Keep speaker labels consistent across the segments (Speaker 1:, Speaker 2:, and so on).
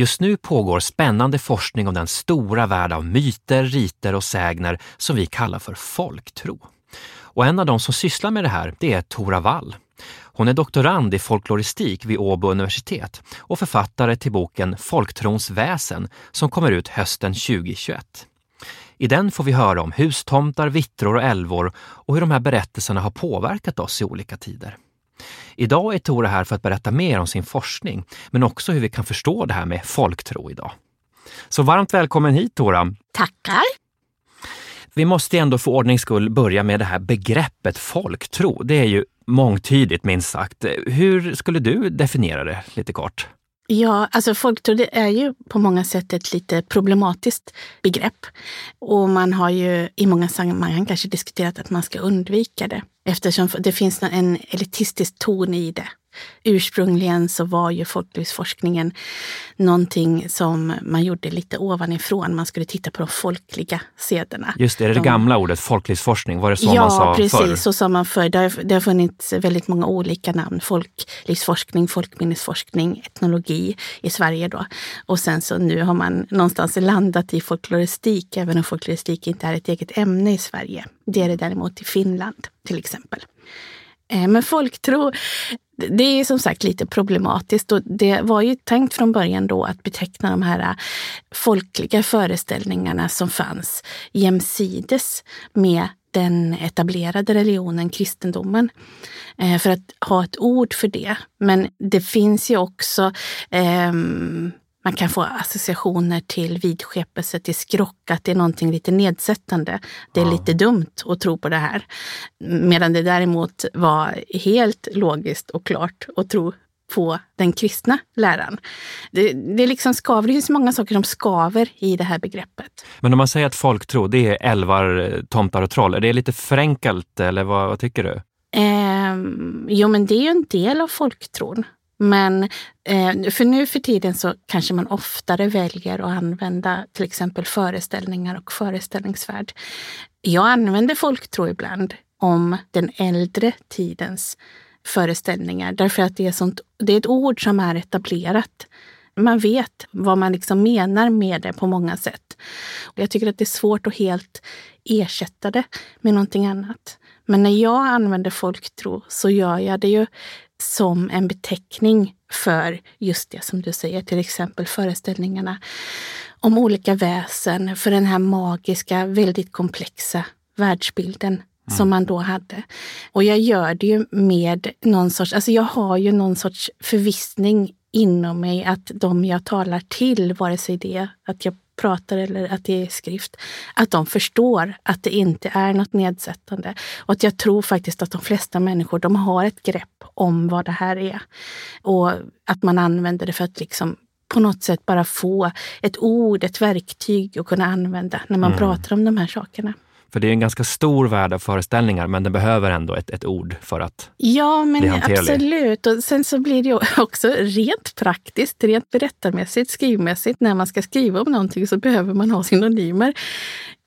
Speaker 1: Just nu pågår spännande forskning om den stora värld av myter, riter och sägner som vi kallar för folktro. Och en av de som sysslar med det här, det är Tora Wall. Hon är doktorand i folkloristik vid Åbo universitet och författare till boken Folktrons väsen som kommer ut hösten 2021. I den får vi höra om hustomtar, vittror och älvor och hur de här berättelserna har påverkat oss i olika tider. Idag är Tora här för att berätta mer om sin forskning, men också hur vi kan förstå det här med folktro idag. Så varmt välkommen hit Tora!
Speaker 2: Tackar!
Speaker 1: Vi måste ändå för ordnings skull börja med det här begreppet folktro. Det är ju mångtydigt minst sagt. Hur skulle du definiera det lite kort?
Speaker 2: Ja, alltså folktro det är ju på många sätt ett lite problematiskt begrepp. Och man har ju i många sammanhang kanske diskuterat att man ska undvika det eftersom det finns en elitistisk ton i det. Ursprungligen så var ju folklivsforskningen någonting som man gjorde lite ovanifrån. Man skulle titta på de folkliga sederna.
Speaker 1: Just det, är det,
Speaker 2: de,
Speaker 1: det gamla ordet folklivsforskning? Var det så
Speaker 2: ja,
Speaker 1: man sa
Speaker 2: precis,
Speaker 1: förr?
Speaker 2: Ja, precis. Så sa man förr. Det har, det har funnits väldigt många olika namn. Folklivsforskning, folkminnesforskning, etnologi i Sverige då. Och sen så nu har man någonstans landat i folkloristik, även om folkloristik inte är ett eget ämne i Sverige. Det är det däremot i Finland till exempel. Eh, men folktro, det är som sagt lite problematiskt och det var ju tänkt från början då att beteckna de här eh, folkliga föreställningarna som fanns jämsides med den etablerade religionen, kristendomen, eh, för att ha ett ord för det. Men det finns ju också eh, man kan få associationer till vidskepelse, till skrock, att det är någonting lite nedsättande. Det är ja. lite dumt att tro på det här. Medan det däremot var helt logiskt och klart att tro på den kristna läran. Det, det liksom skaver, det finns många saker som skaver i det här begreppet.
Speaker 1: Men om man säger att folktro, det är älvar, tomtar och troll, är det lite förenkelt eller vad, vad tycker du?
Speaker 2: Eh, jo, men det är ju en del av folktron. Men eh, för nu för tiden så kanske man oftare väljer att använda till exempel föreställningar och föreställningsvärld. Jag använder folktro ibland om den äldre tidens föreställningar därför att det är, sånt, det är ett ord som är etablerat. Man vet vad man liksom menar med det på många sätt. Jag tycker att det är svårt att helt ersätta det med någonting annat. Men när jag använder folktro så gör jag det ju som en beteckning för just det som du säger, till exempel föreställningarna om olika väsen, för den här magiska, väldigt komplexa världsbilden mm. som man då hade. Och jag gör det ju med någon sorts, alltså jag har ju någon sorts förvissning inom mig att de jag talar till, vare sig det att jag pratar eller att det är skrift, att de förstår att det inte är något nedsättande. Och att jag tror faktiskt att de flesta människor, de har ett grepp om vad det här är. Och att man använder det för att liksom på något sätt bara få ett ord, ett verktyg att kunna använda när man mm. pratar om de här sakerna.
Speaker 1: För det är en ganska stor värld av föreställningar, men den behöver ändå ett, ett ord för att
Speaker 2: Ja, men absolut. Och sen så blir det också rent praktiskt, rent berättarmässigt, skrivmässigt. När man ska skriva om någonting så behöver man ha synonymer.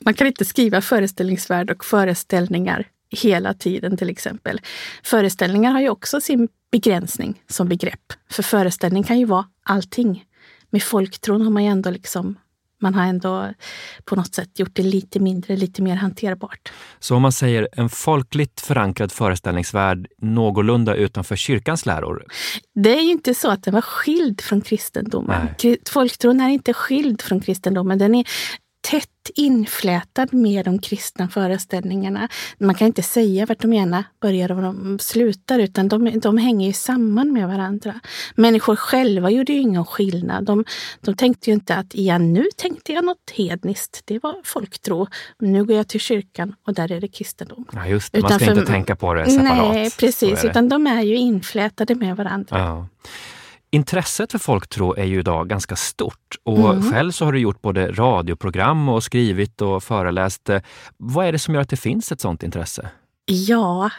Speaker 2: Man kan inte skriva föreställningsvärld och föreställningar hela tiden till exempel. Föreställningar har ju också sin begränsning som begrepp. För föreställning kan ju vara allting. Med folktron har man ju ändå liksom man har ändå på något sätt gjort det lite mindre, lite mer hanterbart.
Speaker 1: Så om man säger en folkligt förankrad föreställningsvärld någorlunda utanför kyrkans läror?
Speaker 2: Det är ju inte så att den var skild från kristendomen. Nej. Folktron är inte skild från kristendomen. Den är tätt inflätad med de kristna föreställningarna. Man kan inte säga vart de ena börjar och de slutar, utan de, de hänger ju samman med varandra. Människor själva gjorde ju ingen skillnad. De, de tänkte ju inte att ja, nu tänkte jag något hedniskt. Det var folktro. Nu går jag till kyrkan och där är det kristendom.
Speaker 1: Ja, just det. Man ska för, inte tänka på det separat.
Speaker 2: Nej, precis. Utan de är ju inflätade med varandra.
Speaker 1: Ja. Intresset för folktro är ju idag ganska stort och mm. själv så har du gjort både radioprogram och skrivit och föreläst. Vad är det som gör att det finns ett sånt intresse?
Speaker 2: Ja,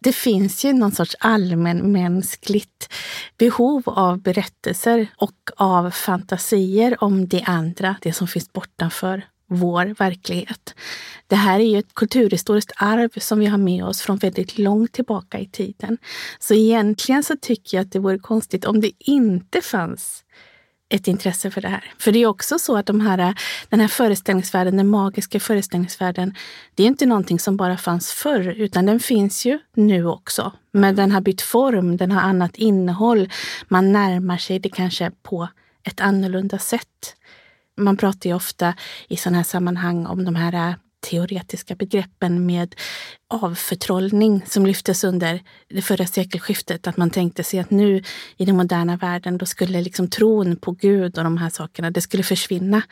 Speaker 2: det finns ju någon sorts allmänmänskligt behov av berättelser och av fantasier om det andra, det som finns bortanför vår verklighet. Det här är ju ett kulturhistoriskt arv som vi har med oss från väldigt långt tillbaka i tiden. Så egentligen så tycker jag att det vore konstigt om det inte fanns ett intresse för det här. För det är också så att de här, den här föreställningsvärlden, den magiska föreställningsvärlden, det är inte någonting som bara fanns förr, utan den finns ju nu också. Men den har bytt form, den har annat innehåll. Man närmar sig det kanske på ett annorlunda sätt. Man pratar ju ofta i sådana här sammanhang om de här äh, teoretiska begreppen med avförtrollning som lyftes under det förra sekelskiftet. Att man tänkte sig att nu i den moderna världen då skulle liksom tron på Gud och de här sakerna, det skulle försvinna.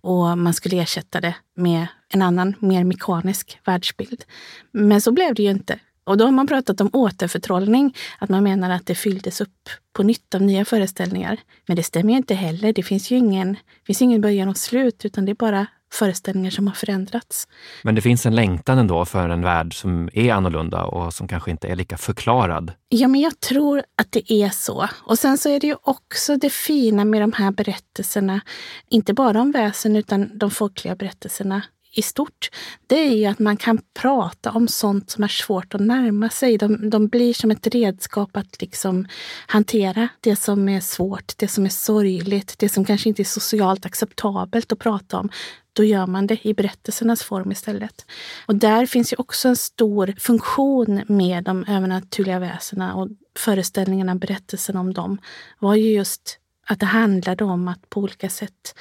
Speaker 2: Och man skulle ersätta det med en annan, mer mekanisk världsbild. Men så blev det ju inte. Och då har man pratat om återförtrollning, att man menar att det fylldes upp på nytt av nya föreställningar. Men det stämmer ju inte heller. Det finns ju ingen, finns ingen början och slut, utan det är bara föreställningar som har förändrats.
Speaker 1: Men det finns en längtan ändå för en värld som är annorlunda och som kanske inte är lika förklarad?
Speaker 2: Ja, men jag tror att det är så. Och sen så är det ju också det fina med de här berättelserna, inte bara om väsen utan de folkliga berättelserna i stort, det är ju att man kan prata om sånt som är svårt att närma sig. De, de blir som ett redskap att liksom hantera det som är svårt, det som är sorgligt, det som kanske inte är socialt acceptabelt att prata om då gör man det i berättelsernas form istället. Och där finns ju också en stor funktion med de övernaturliga väsena och föreställningarna, berättelsen om dem var ju just att det handlade om att på olika sätt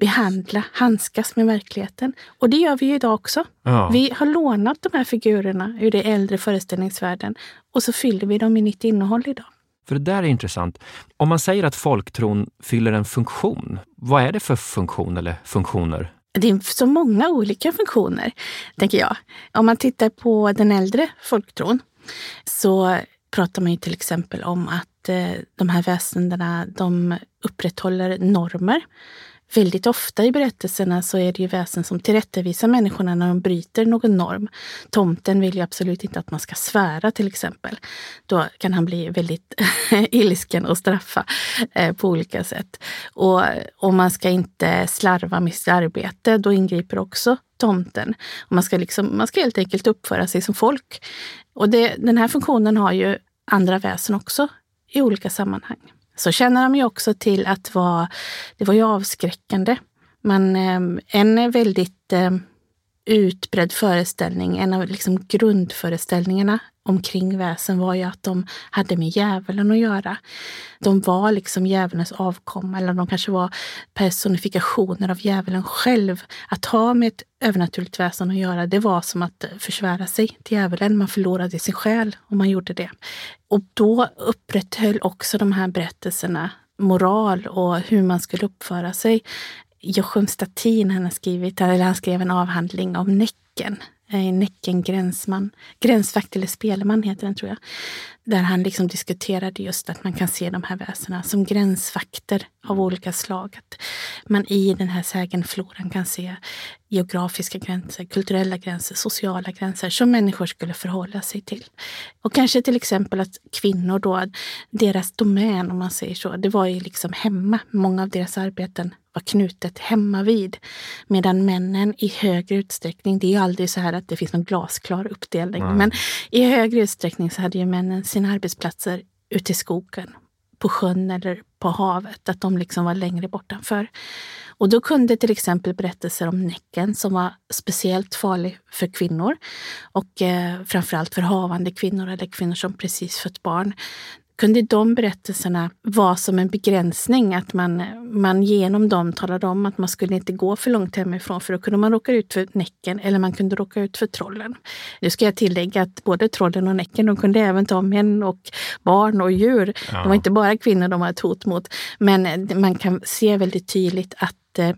Speaker 2: behandla, handskas med verkligheten. Och det gör vi ju idag också. Ja. Vi har lånat de här figurerna ur det äldre föreställningsvärlden och så fyller vi dem med nytt innehåll idag.
Speaker 1: För det där är intressant. Om man säger att folktron fyller en funktion, vad är det för funktion eller funktioner?
Speaker 2: Det är så många olika funktioner, tänker jag. Om man tittar på den äldre folktron så pratar man ju till exempel om att eh, de här väsendena de upprätthåller normer Väldigt ofta i berättelserna så är det ju väsen som tillrättavisar människorna när de bryter någon norm. Tomten vill ju absolut inte att man ska svära till exempel. Då kan han bli väldigt ilsken och straffa eh, på olika sätt. Och om man ska inte slarva med sitt arbete, då ingriper också tomten. Och man, ska liksom, man ska helt enkelt uppföra sig som folk. Och det, den här funktionen har ju andra väsen också i olika sammanhang så känner de ju också till att var, det var ju avskräckande. Men ehm, en väldigt ehm, utbredd föreställning, en av liksom grundföreställningarna omkring väsen var ju att de hade med djävulen att göra. De var liksom djävulens avkomma eller de kanske var personifikationer av djävulen själv. Att ha med ett övernaturligt väsen att göra, det var som att försvära sig till djävulen. Man förlorade sin själ om man gjorde det. Och då upprätthöll också de här berättelserna moral och hur man skulle uppföra sig. Joachim Statin han har skrivit, eller han skrev en avhandling om Näcken Eh, Näcken gränsman, gränsvakt eller spelman heter den tror jag. Där han liksom diskuterade just att man kan se de här väsena som gränsvakter av olika slag. Att man i den här sägenfloran kan se geografiska gränser, kulturella gränser, sociala gränser som människor skulle förhålla sig till. Och kanske till exempel att kvinnor då, deras domän om man säger så, det var ju liksom hemma. Många av deras arbeten var knutet hemma vid. Medan männen i högre utsträckning, det är ju aldrig så här att det finns någon glasklar uppdelning, mm. men i högre utsträckning så hade ju männen sina arbetsplatser ute i skogen, på sjön eller på havet, att de liksom var längre bortanför. Och då kunde till exempel berättelser om Näcken som var speciellt farlig för kvinnor och eh, framförallt för havande kvinnor eller kvinnor som precis fött barn kunde de berättelserna vara som en begränsning, att man, man genom dem talade om att man skulle inte gå för långt hemifrån för då kunde man råka ut för Näcken eller man kunde råka ut för trollen. Nu ska jag tillägga att både trollen och Näcken, de kunde även ta män och barn och djur. Ja. Det var inte bara kvinnor de var ett hot mot. Men man kan se väldigt tydligt att eh,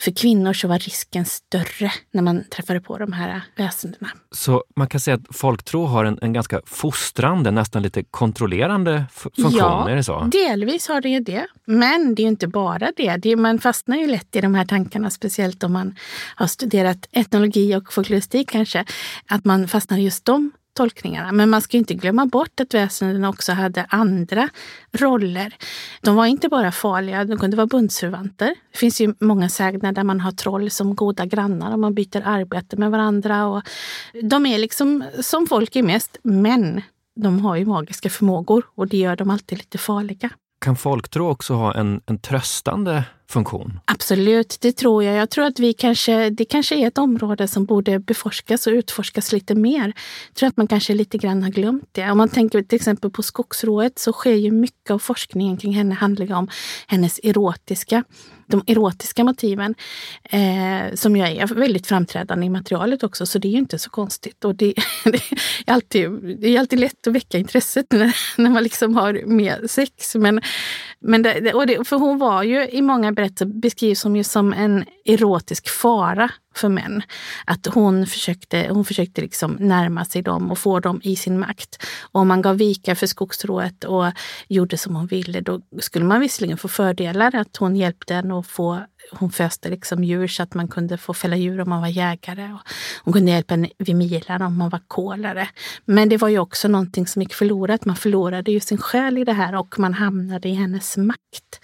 Speaker 2: för kvinnor så var risken större när man träffade på de här väsendena.
Speaker 1: Så man kan säga att folktro har en, en ganska fostrande, nästan lite kontrollerande funktion?
Speaker 2: Ja,
Speaker 1: är det så?
Speaker 2: delvis har det ju det. Men det är inte bara det. det. Man fastnar ju lätt i de här tankarna, speciellt om man har studerat etnologi och folkloristik kanske, att man fastnar i just de tolkningarna. Men man ska inte glömma bort att väsendena också hade andra roller. De var inte bara farliga, de kunde vara bundsförvanter. Det finns ju många sägner där man har troll som goda grannar och man byter arbete med varandra. Och de är liksom som folk är mest, men de har ju magiska förmågor och det gör dem alltid lite farliga.
Speaker 1: Kan folktro också ha en, en tröstande funktion?
Speaker 2: Absolut, det tror jag. Jag tror att vi kanske, det kanske är ett område som borde beforskas och utforskas lite mer. Jag tror att man kanske lite grann har glömt det. Om man tänker till exempel på skogsrået så sker ju mycket av forskningen kring henne handlar om hennes erotiska de erotiska motiven eh, som ju är väldigt framträdande i materialet också, så det är ju inte så konstigt. Och det, det, är, alltid, det är alltid lätt att väcka intresset när, när man liksom har med sex. Men, men det, och det, för hon var ju i många berättelse beskrivs hon ju som en erotisk fara för män. Att hon försökte, hon försökte liksom närma sig dem och få dem i sin makt. Och om man gav vika för skogsrået och gjorde som hon ville, då skulle man visserligen få fördelar, att hon hjälpte en att få hon föste liksom djur så att man kunde få fälla djur om man var jägare. Och hon kunde hjälpa en vid milan om man var kolare. Men det var ju också någonting som gick förlorat. Man förlorade ju sin själ i det här och man hamnade i hennes makt.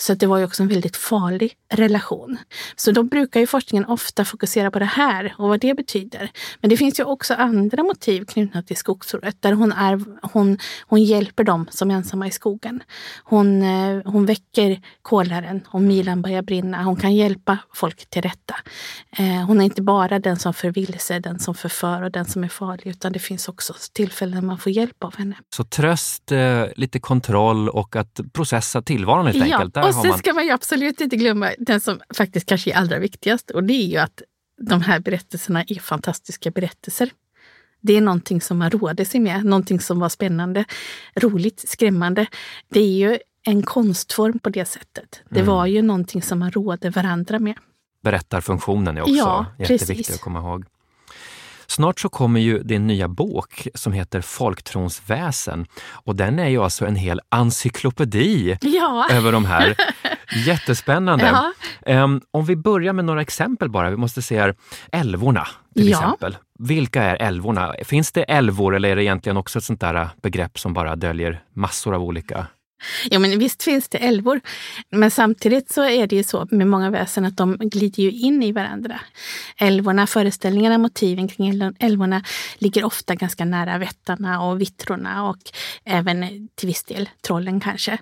Speaker 2: Så det var ju också en väldigt farlig relation. Så då brukar ju forskningen ofta fokusera på det här och vad det betyder. Men det finns ju också andra motiv knutna till skogsrået där hon, är, hon, hon hjälper dem som är ensamma i skogen. Hon, eh, hon väcker kolaren om milan börjar brinna. Hon kan hjälpa folk till rätta. Eh, hon är inte bara den som förvilser, den som förför och den som är farlig, utan det finns också tillfällen när man får hjälp av henne.
Speaker 1: Så tröst, eh, lite kontroll och att processa tillvaron helt
Speaker 2: ja,
Speaker 1: enkelt.
Speaker 2: Där och sen man... ska man ju absolut inte glömma den som faktiskt kanske är allra viktigast och det är ju att de här berättelserna är fantastiska berättelser. Det är någonting som man roade sig med, någonting som var spännande, roligt, skrämmande. Det är ju en konstform på det sättet. Det mm. var ju någonting som man rådde varandra med.
Speaker 1: Berättarfunktionen är också ja, jätteviktig att komma ihåg. Snart så kommer ju din nya bok som heter Folktrons väsen och den är ju alltså en hel encyklopedi
Speaker 2: ja.
Speaker 1: över de här. Jättespännande. Ja. Um, om vi börjar med några exempel bara. Vi måste se här. Älvorna till ja. exempel. Vilka är älvorna? Finns det älvor eller är det egentligen också ett sånt där begrepp som bara döljer massor av olika
Speaker 2: Ja, men visst finns det älvor. Men samtidigt så är det ju så med många väsen att de glider ju in i varandra. Älvorna, föreställningarna, motiven kring älvorna ligger ofta ganska nära vättarna och vittrorna och även till viss del trollen kanske.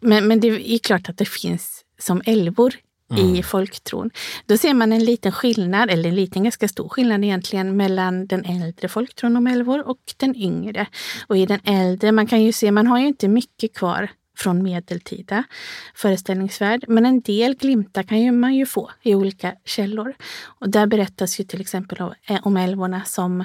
Speaker 2: Men, men det är klart att det finns som älvor Mm. i folktron. Då ser man en liten skillnad, eller en liten ganska stor skillnad egentligen, mellan den äldre folktron om älvor och den yngre. Och i den äldre, man kan ju se, man har ju inte mycket kvar från medeltida föreställningsvärld. Men en del glimtar kan ju man ju få i olika källor. Och där berättas ju till exempel om, eh, om älvorna som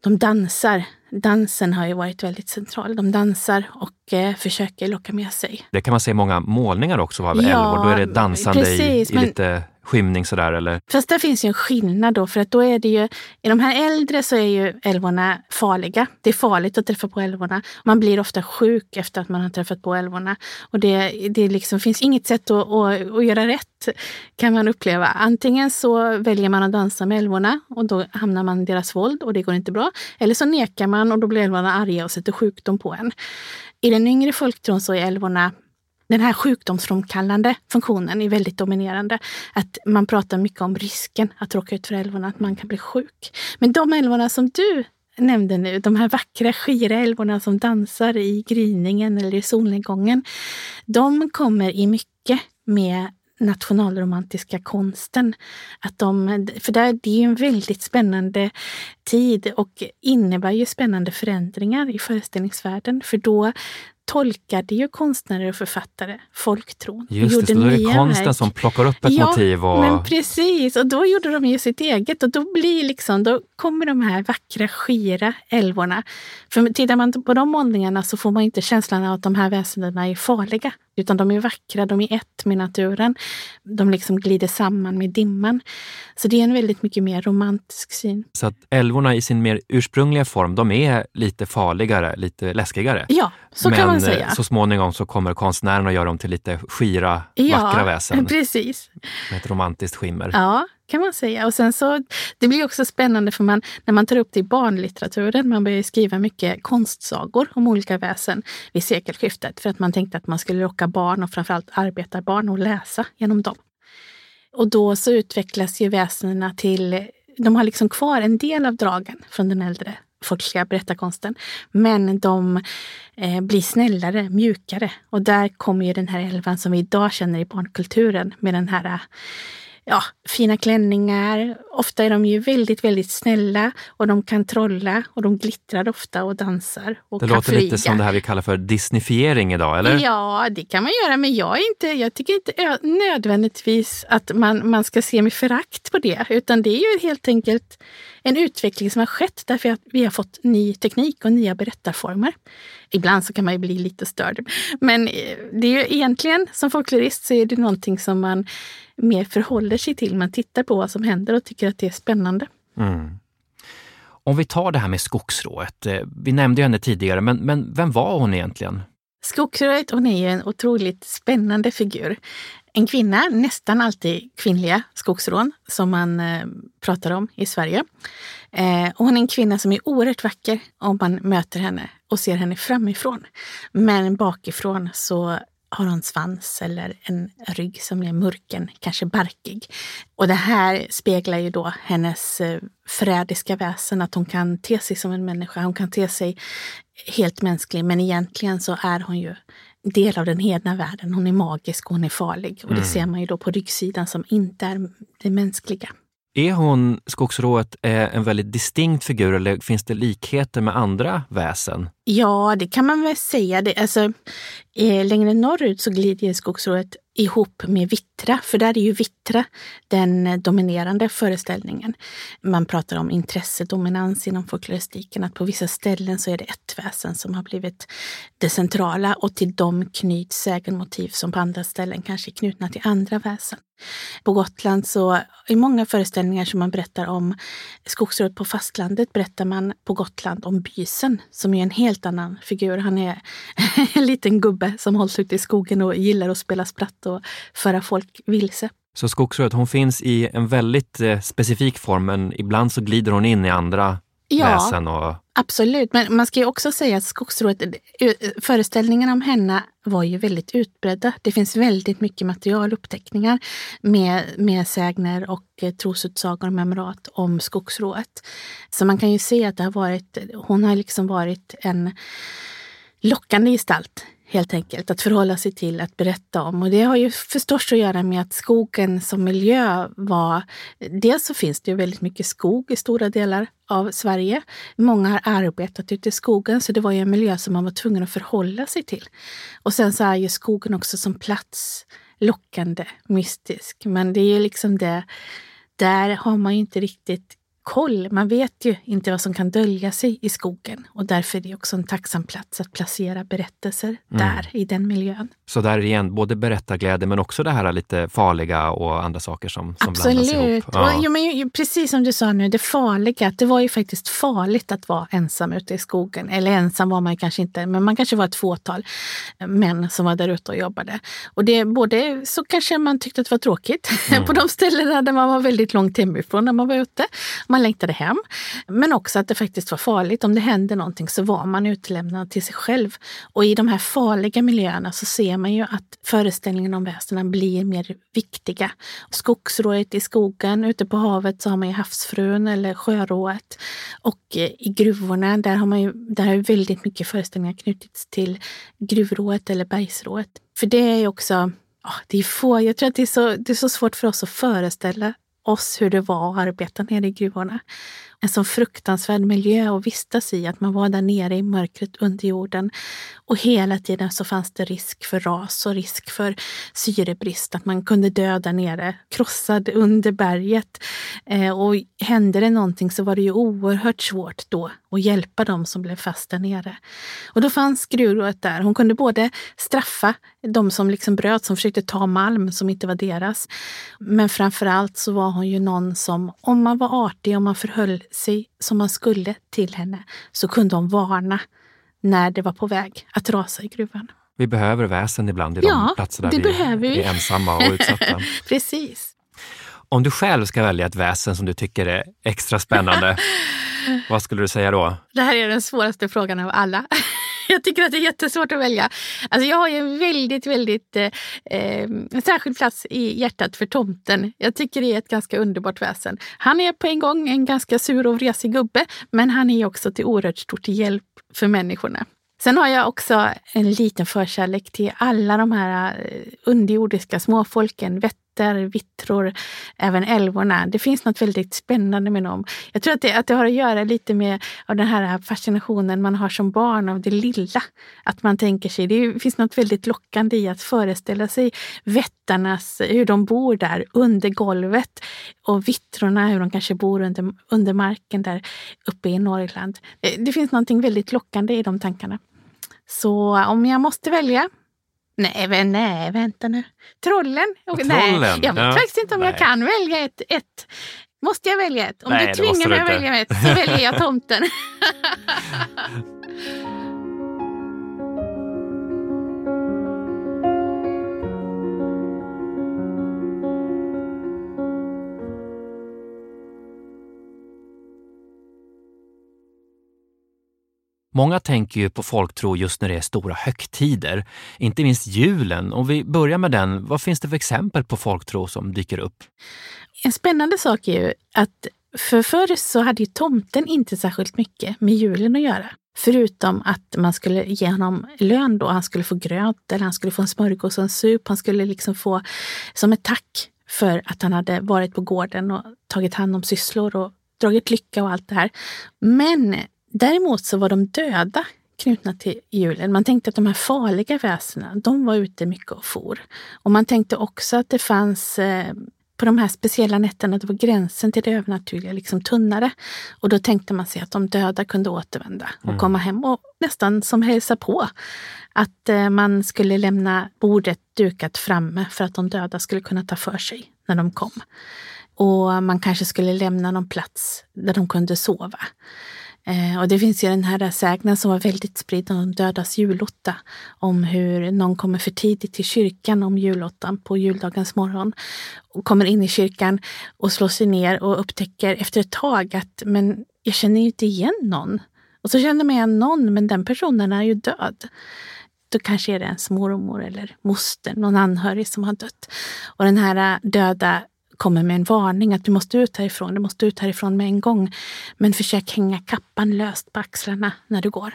Speaker 2: de dansar. Dansen har ju varit väldigt central. De dansar och eh, försöker locka med sig.
Speaker 1: Det kan man se i många målningar också av ja, älvor. Då är det dansande precis, i, i men, lite skymning sådär eller?
Speaker 2: Fast där finns ju en skillnad då för att då är det ju, i de här äldre så är ju älvorna farliga. Det är farligt att träffa på älvorna. Man blir ofta sjuk efter att man har träffat på älvorna. Och det, det liksom finns inget sätt att, att, att göra rätt kan man uppleva. Antingen så väljer man att dansa med älvorna och då hamnar man i deras våld och det går inte bra. Eller så nekar man och då blir älvorna arga och sätter sjukdom på en. I den yngre folktron så är älvorna den här sjukdomsframkallande funktionen är väldigt dominerande. Att man pratar mycket om risken att råka ut för älvorna, att man kan bli sjuk. Men de älvorna som du nämnde nu, de här vackra skira älvorna som dansar i gryningen eller i solnedgången, de kommer i mycket med nationalromantiska konsten. Att de, för det är en väldigt spännande tid och innebär ju spännande förändringar i föreställningsvärlden. För då tolkade ju konstnärer och författare folktron.
Speaker 1: Just det, då är det konsten verk. som plockar upp ett
Speaker 2: ja,
Speaker 1: motiv. Och...
Speaker 2: men precis. Och då gjorde de ju sitt eget och då blir liksom, då kommer de här vackra, skira älvorna. För tittar man på de målningarna så får man inte känslan av att de här väsendena är farliga. Utan de är vackra, de är ett med naturen. De liksom glider samman med dimman. Så det är en väldigt mycket mer romantisk syn.
Speaker 1: Så att älvorna i sin mer ursprungliga form, de är lite farligare, lite läskigare?
Speaker 2: Ja, så
Speaker 1: Men
Speaker 2: kan man säga.
Speaker 1: så småningom så kommer konstnären att göra dem till lite skira, ja, vackra väsen.
Speaker 2: precis.
Speaker 1: Med ett romantiskt skimmer.
Speaker 2: Ja, kan man säga. Och sen så, det blir också spännande för man, när man tar upp det i barnlitteraturen, man börjar skriva mycket konstsagor om olika väsen vid sekelskiftet för att man tänkte att man skulle locka barn och framförallt arbetarbarn att läsa genom dem. Och då så utvecklas ju väsendena till, de har liksom kvar en del av dragen från den äldre folkliga berättarkonsten. Men de eh, blir snällare, mjukare. Och där kommer ju den här elvan som vi idag känner i barnkulturen med den här ja, fina klänningar. Ofta är de ju väldigt, väldigt snälla och de kan trolla och de glittrar ofta och dansar och
Speaker 1: Det
Speaker 2: kan
Speaker 1: låter
Speaker 2: flyga.
Speaker 1: lite som det här vi kallar för disneyfiering idag, eller?
Speaker 2: Ja, det kan man göra, men jag, är inte, jag tycker inte nödvändigtvis att man, man ska se med förakt på det, utan det är ju helt enkelt en utveckling som har skett därför att vi har fått ny teknik och nya berättarformer. Ibland så kan man ju bli lite störd. Men eh, det är ju egentligen, som folklorist så är det någonting som man mer förhåller sig till. Man tittar på vad som händer och tycker att det är spännande.
Speaker 1: Mm. Om vi tar det här med skogsrået. Eh, vi nämnde henne tidigare, men, men vem var hon egentligen?
Speaker 2: Skogsrået, hon är ju en otroligt spännande figur. En kvinna, nästan alltid kvinnliga skogsrån som man eh, pratar om i Sverige. Eh, och hon är en kvinna som är oerhört vacker om man möter henne och ser henne framifrån. Men bakifrån så har hon svans eller en rygg som är mörken, kanske barkig. Och det här speglar ju då hennes eh, förrädiska väsen, att hon kan te sig som en människa. Hon kan te sig helt mänsklig, men egentligen så är hon ju del av den hedna världen. Hon är magisk och hon är farlig. Och det mm. ser man ju då på ryggsidan som inte är det mänskliga.
Speaker 1: Är hon, skogsrået, eh, en väldigt distinkt figur eller finns det likheter med andra väsen?
Speaker 2: Ja, det kan man väl säga. Det, alltså, eh, längre norrut så glider skogsrået ihop med Vittra, för där är ju Vittra den dominerande föreställningen. Man pratar om intressedominans inom folkloristiken, att på vissa ställen så är det ett väsen som har blivit det centrala och till dem knyts sägenmotiv som på andra ställen kanske är knutna till andra väsen. På Gotland så, i många föreställningar som man berättar om skogsrådet på fastlandet, berättar man på Gotland om bysen som är en helt annan figur. Han är en liten gubbe som hålls ute i skogen och gillar att spela spratt och föra folk vilse.
Speaker 1: Så skogsrået, hon finns i en väldigt eh, specifik form, men ibland så glider hon in i andra ja, väsen. Och...
Speaker 2: Absolut, men man ska ju också säga att skogsrået, eh, föreställningarna om henne var ju väldigt utbredda. Det finns väldigt mycket material, uppteckningar med, med sägner och eh, trosutsagor och memorat om skogsrået. Så man kan ju se att det har varit, hon har liksom varit en lockande gestalt helt enkelt att förhålla sig till, att berätta om. Och det har ju förstås att göra med att skogen som miljö var... Dels så finns det ju väldigt mycket skog i stora delar av Sverige. Många har arbetat ute i skogen, så det var ju en miljö som man var tvungen att förhålla sig till. Och sen så är ju skogen också som plats lockande, mystisk. Men det är ju liksom det, där har man ju inte riktigt koll. Man vet ju inte vad som kan dölja sig i skogen och därför är det också en tacksam plats att placera berättelser mm. där, i den miljön.
Speaker 1: Så där igen, både berättarglädje men också det här lite farliga och andra saker som, som blandas ihop.
Speaker 2: Ja. Ja, men, precis som du sa nu, det farliga, det var ju faktiskt farligt att vara ensam ute i skogen. Eller ensam var man kanske inte, men man kanske var ett fåtal män som var där ute och jobbade. Och det både så kanske man tyckte att det var tråkigt mm. på de ställena där man var väldigt långt hemifrån när man var ute. Man längtade hem. Men också att det faktiskt var farligt. Om det hände någonting så var man utlämnad till sig själv. Och i de här farliga miljöerna så ser man ju att föreställningen om väsena blir mer viktiga. Skogsrået i skogen, ute på havet så har man ju havsfrun eller sjörået. Och eh, i gruvorna, där har man ju där har väldigt mycket föreställningar knutits till gruvrået eller bergsrået. För det är ju också, oh, det är få, jag tror att det är, så, det är så svårt för oss att föreställa oss hur det var att arbeta nere i gruvorna en sån fruktansvärd miljö att vistas i, att man var där nere i mörkret under jorden. Och hela tiden så fanns det risk för ras och risk för syrebrist, att man kunde dö där nere, krossad under berget. Eh, och hände det någonting så var det ju oerhört svårt då att hjälpa dem som blev fast där nere. Och då fanns gruvrådet där. Hon kunde både straffa de som liksom bröt, som försökte ta malm som inte var deras. Men framför allt så var hon ju någon som, om man var artig, om man förhöll sig som man skulle till henne, så kunde hon varna när det var på väg att rasa i gruvan.
Speaker 1: Vi behöver väsen ibland i de
Speaker 2: Ja,
Speaker 1: platser där vi
Speaker 2: vi.
Speaker 1: är ensamma och utsatta.
Speaker 2: Precis.
Speaker 1: Om du själv ska välja ett väsen som du tycker är extra spännande, vad skulle du säga då?
Speaker 2: Det här är den svåraste frågan av alla. Jag tycker att det är jättesvårt att välja. Alltså jag har ju en väldigt, väldigt eh, eh, en särskild plats i hjärtat för tomten. Jag tycker det är ett ganska underbart väsen. Han är på en gång en ganska sur och vresig gubbe, men han är också till oerhört stort hjälp för människorna. Sen har jag också en liten förkärlek till alla de här eh, underjordiska småfolken, vätter, vittror, även älvorna. Det finns något väldigt spännande med dem. Jag tror att det, att det har att göra lite med av den här fascinationen man har som barn av det lilla. Att man tänker sig, det finns något väldigt lockande i att föreställa sig vättarnas, hur de bor där under golvet och vittrorna, hur de kanske bor under, under marken där uppe i Norrland. Det, det finns någonting väldigt lockande i de tankarna. Så om jag måste välja Nej, vä- nej, vänta nu. Trollen? Och-
Speaker 1: Trollen,
Speaker 2: Nej, jag vet
Speaker 1: ja.
Speaker 2: faktiskt inte om jag
Speaker 1: Nej.
Speaker 2: kan välja ett, ett. Måste jag välja ett? Om
Speaker 1: Nej,
Speaker 2: du tvingar mig att välja ett så väljer jag tomten.
Speaker 1: Många tänker ju på folktro just när det är stora högtider, inte minst julen. Om vi börjar med den, vad finns det för exempel på folktro som dyker upp?
Speaker 2: En spännande sak är ju att för förr så hade ju tomten inte särskilt mycket med julen att göra. Förutom att man skulle ge honom lön då. Han skulle få gröt eller han skulle få en smörgås och en sup. Han skulle liksom få som ett tack för att han hade varit på gården och tagit hand om sysslor och dragit lycka och allt det här. Men däremot så var de döda knutna till julen. Man tänkte att de här farliga väsena, de var ute mycket och for. Och man tänkte också att det fanns eh, på de här speciella nätterna, det var gränsen till det övernaturliga liksom tunnare. Och då tänkte man sig att de döda kunde återvända och komma hem och nästan som hälsa på. Att eh, man skulle lämna bordet dukat framme för att de döda skulle kunna ta för sig när de kom. Och man kanske skulle lämna någon plats där de kunde sova. Eh, och det finns ju den här sägnen som var väldigt spridd om dödas julotta. Om hur någon kommer för tidigt till kyrkan om julottan på juldagens morgon. Och kommer in i kyrkan och slår sig ner och upptäcker efter ett tag att men jag känner ju inte igen någon. Och så känner man igen någon, men den personen är ju död. Då kanske är det ens mormor eller moster, någon anhörig som har dött. Och den här eh, döda kommer med en varning att du måste ut härifrån, du måste ut härifrån med en gång. Men försök hänga kappan löst på axlarna när du går.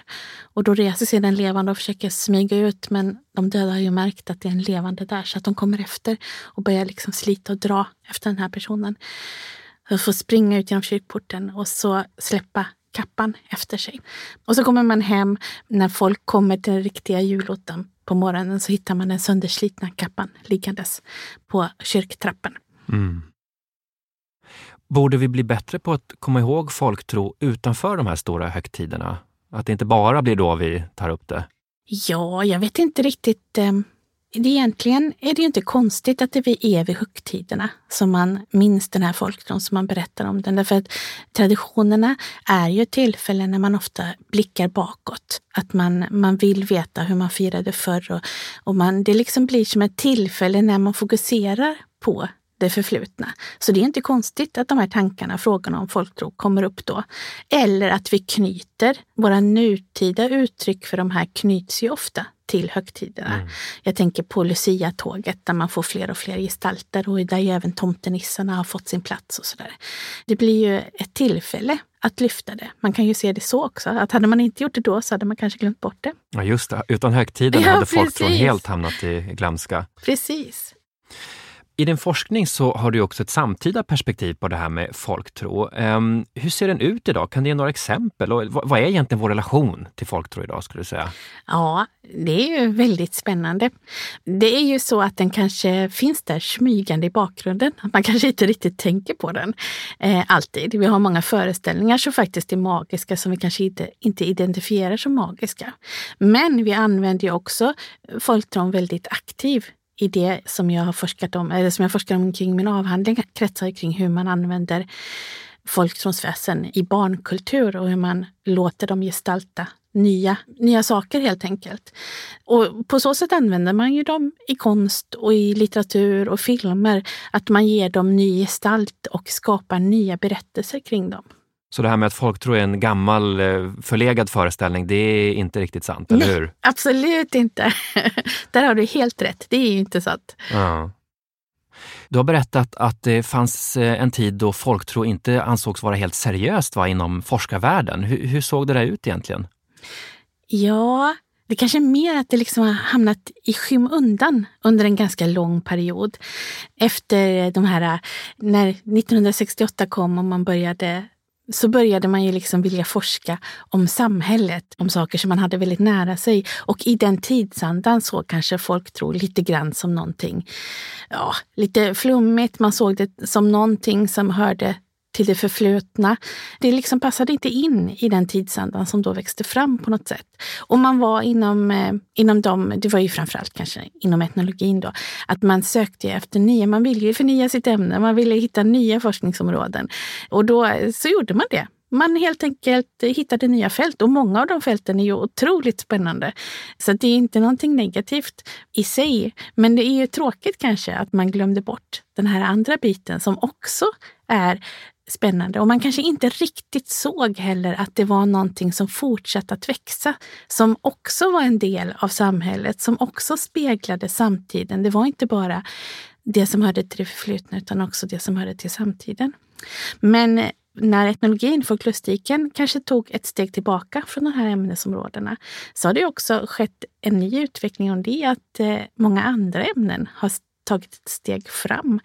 Speaker 2: Och då reser sig den levande och försöker smyga ut men de döda har ju märkt att det är en levande där så att de kommer efter och börjar liksom slita och dra efter den här personen. De får springa ut genom kyrkporten och så släppa kappan efter sig. Och så kommer man hem, när folk kommer till den riktiga julottan på morgonen så hittar man den sönderslitna kappan liggandes på kyrktrappen.
Speaker 1: Mm. Borde vi bli bättre på att komma ihåg folktro utanför de här stora högtiderna? Att det inte bara blir då vi tar upp det?
Speaker 2: Ja, jag vet inte riktigt. Ehm, egentligen är det ju inte konstigt att det är vid högtiderna som man minns den här folktron, som man berättar om den. Därför att traditionerna är ju tillfällen när man ofta blickar bakåt. Att man, man vill veta hur man firade förr och, och man, det liksom blir som ett tillfälle när man fokuserar på det förflutna. Så det är inte konstigt att de här tankarna, frågorna om folktro kommer upp då. Eller att vi knyter, våra nutida uttryck för de här knyts ju ofta till högtiderna.
Speaker 1: Mm.
Speaker 2: Jag tänker på Lucia-tåget där man får fler och fler gestalter och där ju även tomtenissarna har fått sin plats och sådär. Det blir ju ett tillfälle att lyfta det. Man kan ju se det så också, att hade man inte gjort det då så hade man kanske glömt bort det.
Speaker 1: Ja, just det. Utan högtiden
Speaker 2: Ja,
Speaker 1: hade
Speaker 2: precis.
Speaker 1: helt hamnat i glömska.
Speaker 2: Precis.
Speaker 1: I din forskning så har du också ett samtida perspektiv på det här med folktro. Um, hur ser den ut idag? Kan du ge några exempel? Och vad är egentligen vår relation till folktro idag skulle du säga?
Speaker 2: Ja, det är ju väldigt spännande. Det är ju så att den kanske finns där smygande i bakgrunden. Man kanske inte riktigt tänker på den eh, alltid. Vi har många föreställningar som faktiskt är magiska som vi kanske inte, inte identifierar som magiska. Men vi använder ju också folktron väldigt aktivt i det som jag har forskat om, eller som jag forskar om kring min avhandling kretsar kring hur man använder folktronsväsen i barnkultur och hur man låter dem gestalta nya, nya saker helt enkelt. Och på så sätt använder man ju dem i konst och i litteratur och filmer. Att man ger dem ny gestalt och skapar nya berättelser kring dem.
Speaker 1: Så det här med att folktro är en gammal eh, förlegad föreställning, det är inte riktigt sant, eller hur?
Speaker 2: Absolut inte. Där har du helt rätt. Det är ju inte sant.
Speaker 1: Ja. Du har berättat att det fanns eh, en tid då folktro inte ansågs vara helt seriöst va, inom forskarvärlden. Hur, hur såg det där ut egentligen?
Speaker 2: Ja, det kanske är mer att det liksom har hamnat i skymundan under en ganska lång period. Efter de här, när 1968 kom och man började så började man ju liksom vilja forska om samhället, om saker som man hade väldigt nära sig. Och i den tidsandan så kanske folk tror lite grann som någonting, ja, lite flummigt. Man såg det som någonting som hörde till det förflutna. Det liksom passade inte in i den tidsandan som då växte fram på något sätt. Och man var inom, eh, inom dem, det var ju framförallt kanske inom etnologin då, att man sökte efter nya, man ville ju förnya sitt ämne, man ville hitta nya forskningsområden. Och då eh, så gjorde man det. Man helt enkelt hittade nya fält och många av de fälten är ju otroligt spännande. Så det är inte någonting negativt i sig. Men det är ju tråkigt kanske att man glömde bort den här andra biten som också är spännande. Och man kanske inte riktigt såg heller att det var någonting som fortsatte att växa, som också var en del av samhället, som också speglade samtiden. Det var inte bara det som hörde till det förflutna utan också det som hörde till samtiden. Men eh, när etnologin, folklustiken, kanske tog ett steg tillbaka från de här ämnesområdena så har det också skett en ny utveckling om det att eh, många andra ämnen har tagit ett steg fram.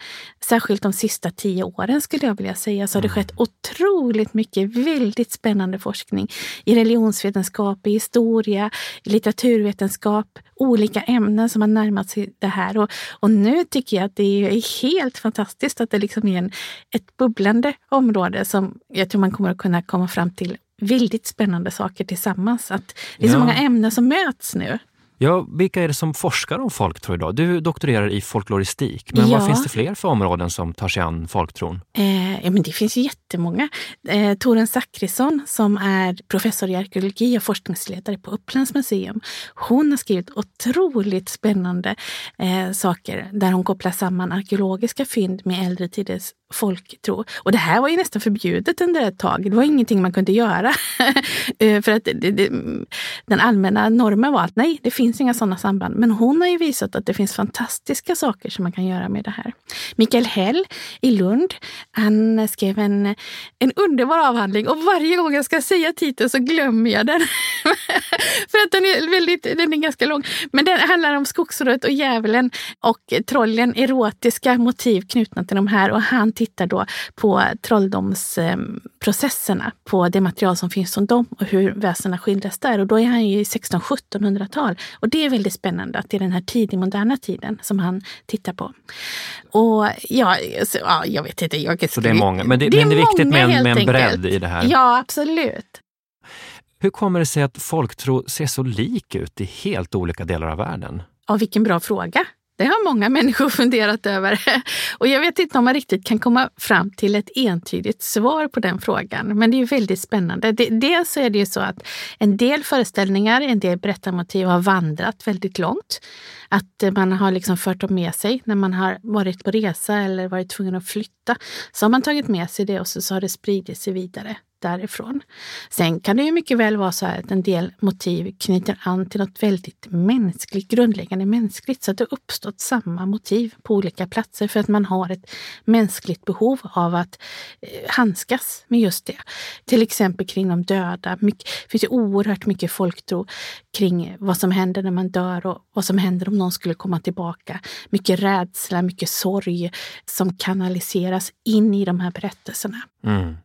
Speaker 2: Särskilt de sista tio åren skulle jag vilja säga så har det mm. skett otroligt mycket väldigt spännande forskning i religionsvetenskap, i historia, i litteraturvetenskap, olika ämnen som har närmat sig det här. Och, och nu tycker jag att det är helt fantastiskt att det liksom är en, ett bubblande område som jag tror man kommer att kunna komma fram till väldigt spännande saker tillsammans. Att det är så ja. många ämnen som möts nu.
Speaker 1: Ja, vilka är det som forskar om folktro idag? Du doktorerar i folkloristik, men ja. vad finns det fler för områden som tar sig an folktron?
Speaker 2: Eh, ja, men det finns jättemånga. Eh, Torun Zackrisson som är professor i arkeologi och forskningsledare på Upplands museum. Hon har skrivit otroligt spännande eh, saker där hon kopplar samman arkeologiska fynd med äldre tiders folktro. Och det här var ju nästan förbjudet under ett tag. Det var ingenting man kunde göra. Eh, för att det, det, den allmänna normen var att nej, det finns inga sådana samband. Men hon har ju visat att det finns fantastiska saker som man kan göra med det här. Mikael Hell i Lund, han skrev en, en underbar avhandling och varje gång jag ska säga titeln så glömmer jag den. för att den är, väldigt, den är ganska lång. Men den handlar om skogsrået och djävulen och trollen, erotiska motiv knutna till de här. Och han tittar då på trolldomsprocesserna, på det material som finns om dem och hur väsena skildras där. Och då är han ju i 1600-1700-tal. Och det är väldigt spännande att det är den här tidig moderna tiden som han tittar på. Och ja, så, ja jag vet inte. Jag
Speaker 1: så det är många, men det, det, men det är viktigt med en, med en bredd i det här?
Speaker 2: Ja, absolut.
Speaker 1: Hur kommer det sig att folktro ser så lik ut i helt olika delar av världen?
Speaker 2: Ja, vilken bra fråga. Det har många människor funderat över. Och jag vet inte om man riktigt kan komma fram till ett entydigt svar på den frågan. Men det är ju väldigt spännande. Dels är det ju så att en del föreställningar, en del berättarmotiv har vandrat väldigt långt. Att man har liksom fört dem med sig när man har varit på resa eller varit tvungen att flytta. Så har man tagit med sig det och så, så har det spridit sig vidare därifrån. Sen kan det ju mycket väl vara så att en del motiv knyter an till något väldigt mänskligt, grundläggande mänskligt, så att det uppstått samma motiv på olika platser för att man har ett mänskligt behov av att eh, handskas med just det. Till exempel kring de döda. det finns ju oerhört mycket folktro kring vad som händer när man dör och vad som händer om någon skulle komma tillbaka. Mycket rädsla, mycket sorg som kanaliseras in i de här berättelserna. Mm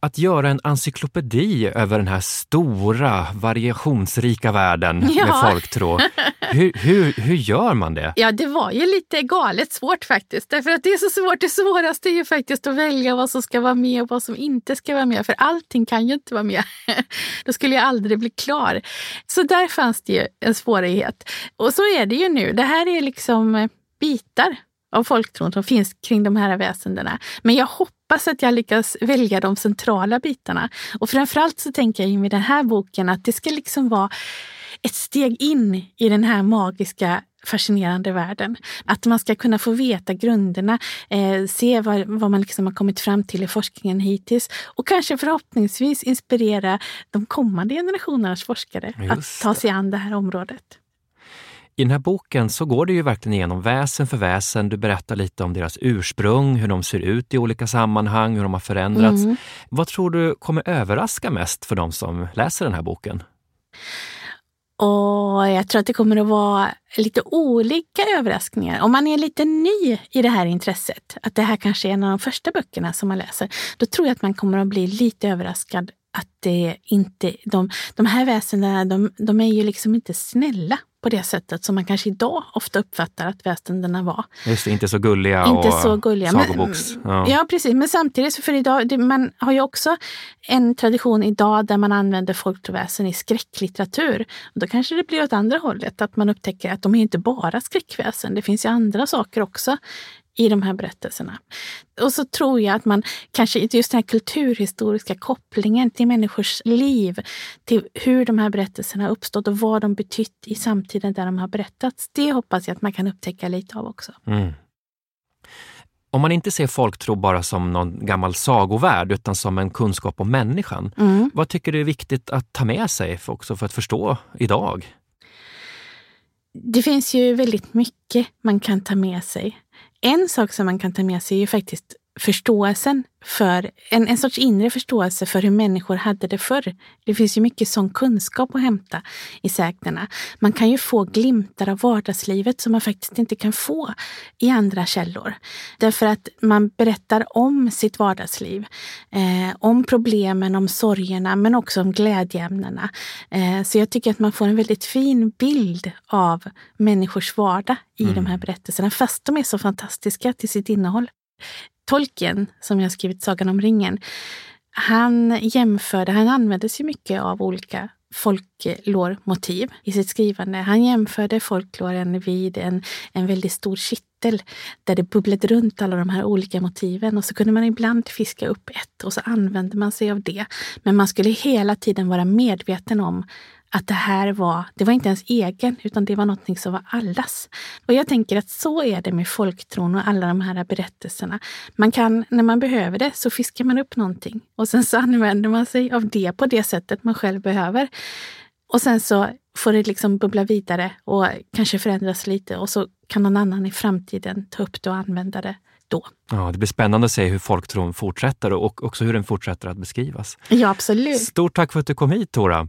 Speaker 1: att göra en encyklopedi över den här stora variationsrika världen ja. med folktro. Hur, hur, hur gör man det?
Speaker 2: Ja, det var ju lite galet svårt faktiskt. Därför att det är så svårt. Det svåraste är ju faktiskt att välja vad som ska vara med och vad som inte ska vara med. För allting kan ju inte vara med. Då skulle jag aldrig bli klar. Så där fanns det ju en svårighet. Och så är det ju nu. Det här är liksom bitar av folktron som finns kring de här väsendena. Men jag hoppas att jag lyckas välja de centrala bitarna. Och framförallt så tänker jag med den här boken att det ska liksom vara ett steg in i den här magiska fascinerande världen. Att man ska kunna få veta grunderna, eh, se vad, vad man liksom har kommit fram till i forskningen hittills och kanske förhoppningsvis inspirera de kommande generationernas forskare Just att ta sig an det här området.
Speaker 1: I den här boken så går du ju verkligen igenom väsen för väsen. Du berättar lite om deras ursprung, hur de ser ut i olika sammanhang, hur de har förändrats. Mm. Vad tror du kommer överraska mest för de som läser den här boken?
Speaker 2: Och jag tror att det kommer att vara lite olika överraskningar. Om man är lite ny i det här intresset, att det här kanske är en av de första böckerna som man läser, då tror jag att man kommer att bli lite överraskad att det inte, de, de här väsendena, de, de är ju liksom inte snälla på det sättet som man kanske idag ofta uppfattar att västernderna var.
Speaker 1: Just det, inte så gulliga
Speaker 2: inte
Speaker 1: och
Speaker 2: så gulliga.
Speaker 1: sagoboks.
Speaker 2: Ja. ja. precis. Men samtidigt, för idag, det, man har ju också en tradition idag där man använder folktroväsen i skräcklitteratur. Och då kanske det blir åt andra hållet, att man upptäcker att de är inte bara skräckväsen. Det finns ju andra saker också i de här berättelserna. Och så tror jag att man kanske just den här kulturhistoriska kopplingen till människors liv, till hur de här berättelserna uppstått och vad de betytt i samtiden där de har berättats. Det hoppas jag att man kan upptäcka lite av också. Mm.
Speaker 1: Om man inte ser folktro bara som någon gammal sagovärld utan som en kunskap om människan, mm. vad tycker du är viktigt att ta med sig för, också för att förstå idag?
Speaker 2: Det finns ju väldigt mycket man kan ta med sig. En sak som man kan ta med sig är ju faktiskt förståelsen för, en, en sorts inre förståelse för hur människor hade det förr. Det finns ju mycket sån kunskap att hämta i sägnerna. Man kan ju få glimtar av vardagslivet som man faktiskt inte kan få i andra källor. Därför att man berättar om sitt vardagsliv, eh, om problemen, om sorgerna, men också om glädjeämnena. Eh, så jag tycker att man får en väldigt fin bild av människors vardag i mm. de här berättelserna, fast de är så fantastiska till sitt innehåll. Tolkien, som jag skrivit Sagan om ringen, han jämförde, han använde sig mycket av olika folklormotiv i sitt skrivande. Han jämförde folkloren vid en, en väldigt stor kittel där det bubblade runt alla de här olika motiven och så kunde man ibland fiska upp ett och så använde man sig av det. Men man skulle hela tiden vara medveten om att det här var, det var inte ens egen, utan det var någonting som var allas. Och jag tänker att så är det med folktron och alla de här berättelserna. Man kan, när man behöver det, så fiskar man upp någonting och sen så använder man sig av det på det sättet man själv behöver. Och sen så får det liksom bubbla vidare och kanske förändras lite och så kan någon annan i framtiden ta upp det och använda det då.
Speaker 1: Ja, det blir spännande att se hur folktron fortsätter och också hur den fortsätter att beskrivas.
Speaker 2: Ja, absolut.
Speaker 1: Stort tack för att du kom hit, Tora.